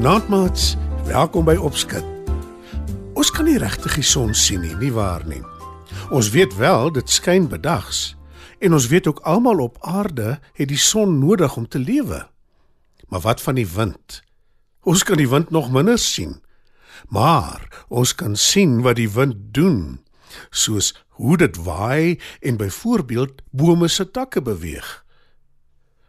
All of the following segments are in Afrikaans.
Goeienaand maats, welkom by Opskud. Ons kan nie regtig die son sien nie, nie waar nie? Ons weet wel dit skyn bedags en ons weet ook almal op aarde het die son nodig om te lewe. Maar wat van die wind? Ons kan die wind nog minder sien. Maar ons kan sien wat die wind doen, soos hoe dit waai en byvoorbeeld bome se takke beweeg.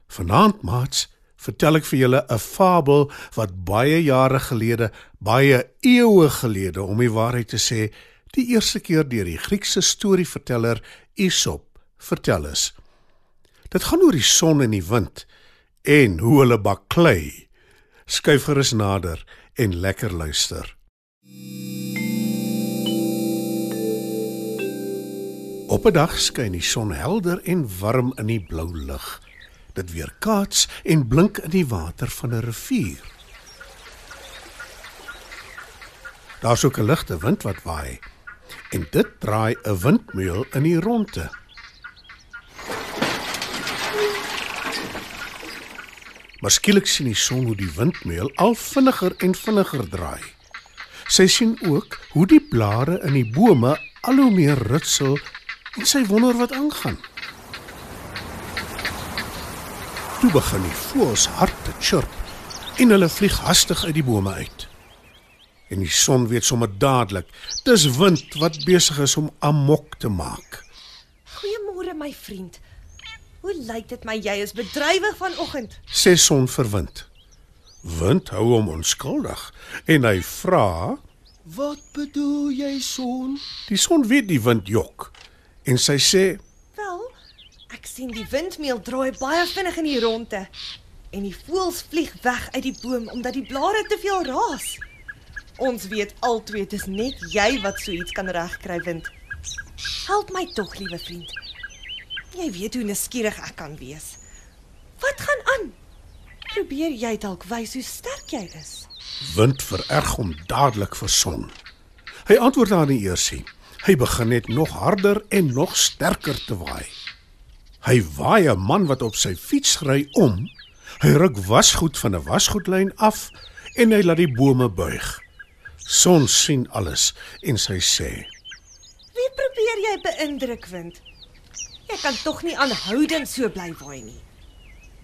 Vanaand maats, vertel ek vir julle 'n fabel wat baie jare gelede, baie eeue gelede om die waarheid te sê, die eerste keer deur die Griekse storieverteller Aesop vertel is. Dit gaan oor die son en die wind en hoe hulle baklei. Skuif gerus nader en lekker luister. Op 'n dag skyn die son helder en warm in die blou lug. Dit weerkaats en blink in die water van 'n rivier. Daar's ook 'n ligte wind wat waai en dit draai 'n windmeul in die ronde. Maar skielik sien die son hoe die windmeul al vinniger en vinniger draai. Sy sien ook hoe die blare in die bome al hoe meer ritsel en sy wonder wat aangaan. Toe begin die voëls hard te chirp en hulle vlieg hastig uit die bome uit. En die son weet sommer dadelik, dis wind wat besig is om amok te maak. Goeiemôre my vriend. Hoe lyk dit my jy is bedrywig vanoggend? Sê son verwind. Wind hou hom onskuldig en hy vra, Wat bedoel jy, son? die son weet die wind jok. En sy sê, ek sien die windmeul draai baie vinnig in die ronde en die voëls vlieg weg uit die boom omdat die blare te veel raas. Ons weet altyd dis net jy wat so iets kan regkry wind. Help my tog, liewe vriend. Jy weet hoe nuuskierig ek kan wees. Wat gaan aan? Probeer jy dalk wys hoe sterk jy is? wind vererg hom dadelik vir son. Hy antwoord haar nie eers nie. Hy begin net nog harder en nog sterker te waai. Hy waai 'n man wat op sy fiets ry om. Hy ruk wasgoed van 'n wasgoedlyn af en hy laat die bome buig. Son sien alles en sy sê: Wie probeer jy beïndruk wind? Jy kan tog nie aanhoudend so bly waai nie.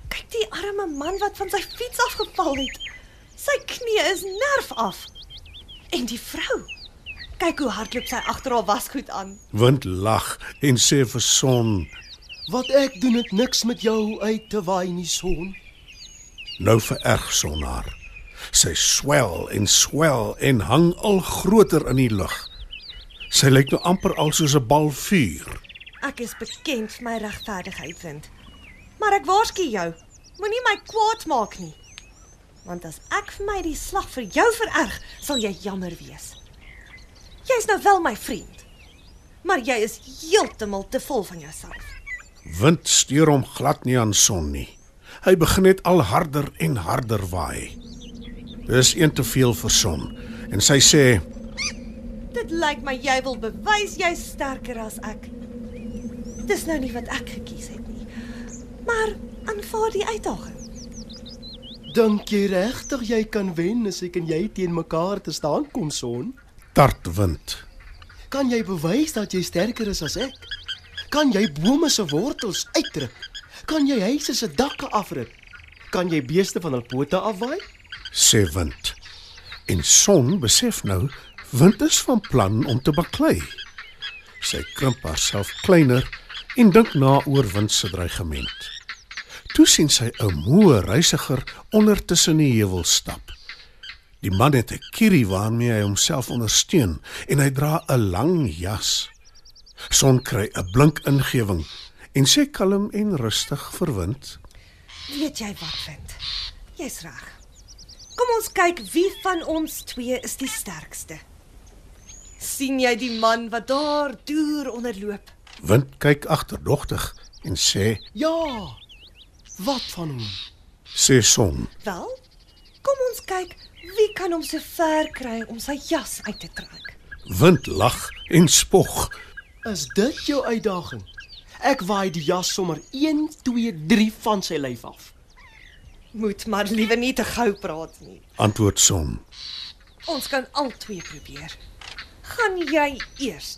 Kyk die arme man wat van sy fiets afgeval het. Sy knie is nerf af. En die vrou. Kyk hoe hardloop sy agter haar wasgoed aan. Wind lag en sê vir son: Wat ek doen het niks met jou uit te waai nie, son. Nou vererg son haar. Sy swel en swel en hang al groter in die lug. Sy lyk nou amper al soos 'n bal vuur. Ek is bekend vir my regverdigheid vind. Maar ek waarsku jou, moenie my kwaad maak nie. Want as ek vir my die slag vir jou vererg, sal jy jammer wees. Jy's nou wel my vriend. Maar jy is heeltemal te vol van jouself. Wind steur hom glad nie aan son nie. Hy begin net al harder en harder waai. Dis een te veel vir son en sy sê: Dit lyk my jy wil bewys jy's sterker as ek. Dis nou nie wat ek gekies het nie. Maar aanvaar die uitdaging. Dink jy regtig jy kan wen as ek en jy teen mekaar te staan kom, son? "Tart wind." Kan jy bewys dat jy sterker is as ek? Kan jy bome se wortels uitdruk? Kan jy huise se dakke afruk? Kan jy beeste van hul pote afwaai? sê wind. En son besef nou wind is van plan om te baklei. Sy krimp haarself kleiner en dink na oor wind se dreigement. Toe sien sy 'n moe reisiger onder tussen die heuwels stap. Die man het 'n kierie waarmee hy homself ondersteun en hy dra 'n lang jas. Son kry 'n blink ingewing en sê kalm en rustig verwind: Weet jy wat vind? Jy's reg. Kom ons kyk wie van ons twee is die sterkste. sien jy die man wat daar deur onderloop? Wind kyk agterdogtig en sê: Ja. Wat van hom? "Sê son, Wel, kom ons kyk wie kan hom so ver kry om sy jas uit te trek. wind lag en spog. Is dit jou uitdaging? Ek waai die jas sommer 1 2 3 van sy lyf af. Moet maar liewer nie te gou praat nie. Antwoord son. Ons kan al twee probeer. Gaan jy eers?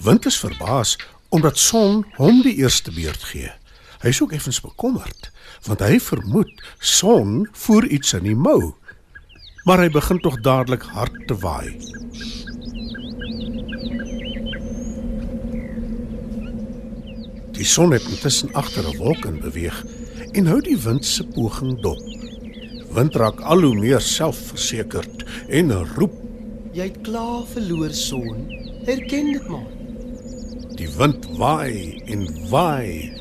Wind is verbaas omdat son hom die eerste beurt gee. Hy is ook effens bekommerd want hy vermoed son voer iets in die mou. Maar hy begin tog dadelik hard te waai. Die son het intussen agter 'n wolk in beweeg en hou die wind se poging dop. Wind raak al hoe meer selfversekerd en roep Jy het klaar verloor son. Herken dit maar. Die wind waai en waai.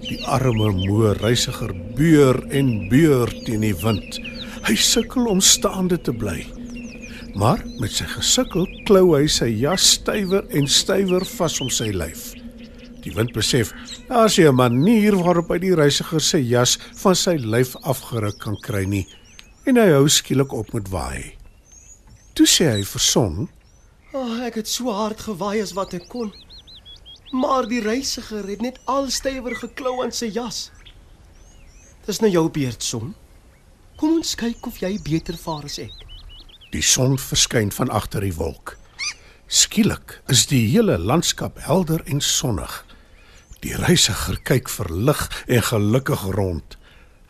Die arme moe reisiger beur en beur teen die wind. Hy sukkel om staande te bly. Maar met sy gesukkel klou hy sy jas stywer en stywer vas om sy lyf. Die wind besef, daar's nie 'n manier waarop hy die reisiger se jas van sy lyf afgeruk kan kry nie. En hy hou skielik op met waai. Toe sê hy vir son, Oh, ek het so hard gewaai as wat ek kon. Maar die reisiger het net al stywer geklou aan sy jas. Dis nou jou beurt, son. Kom ons kyk of jy beter vaar as ek. Die son verskyn van agter die wolk. Skielik is die hele landskap helder en sonnig. Die reisiger kyk verlig en gelukkig rond.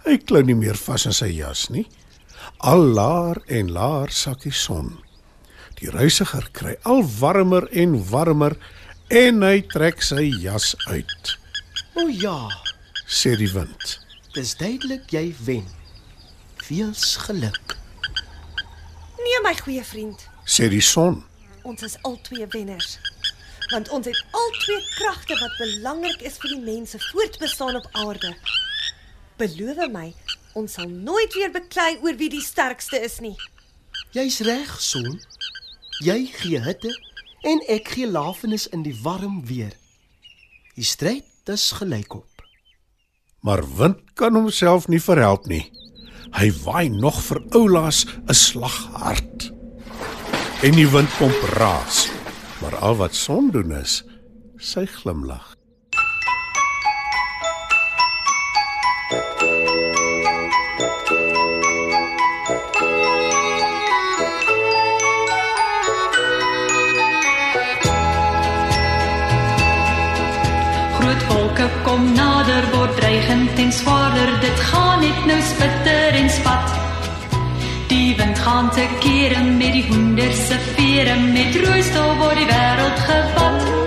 Hy klou nie meer vas in sy jas nie. Al laer en laer sak die son. Die reisiger kry al warmer en warmer en hy trek sy jas uit. O ja, Sê die wind. dis duidelik jy wen. Veels geluk. Nee, my goeie vriend. Sê die son. Ons is al twee wenners. Want ons het al twee kragte wat belangrik is vir die mense voortbestaan op aarde. Beloof my, ons sal nooit weer beklei oor wie die sterkste is nie. Jy's reg, son. Jy gee hitte en ek gee lafenis in die warm weer. Die stryd is gelykop. Maar wind kan homself nie verhelp nie. Hy waai nog vir oulaas 'n slag hard. En die wind kom raas. Maar al wat son doen is sy glimlag. Groot wolke kom nader word dreigend en swaarder dit gaan net nou spitter en spat Die wind gaan te kere met die hoender se vere met rooistel word die wêreld gevat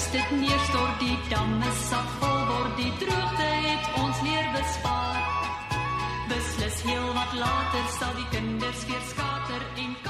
soos dit neerstort die damme sal vol word die droogte het ons leer bespaar. Beslis heel wat later sal die kinders weer skater en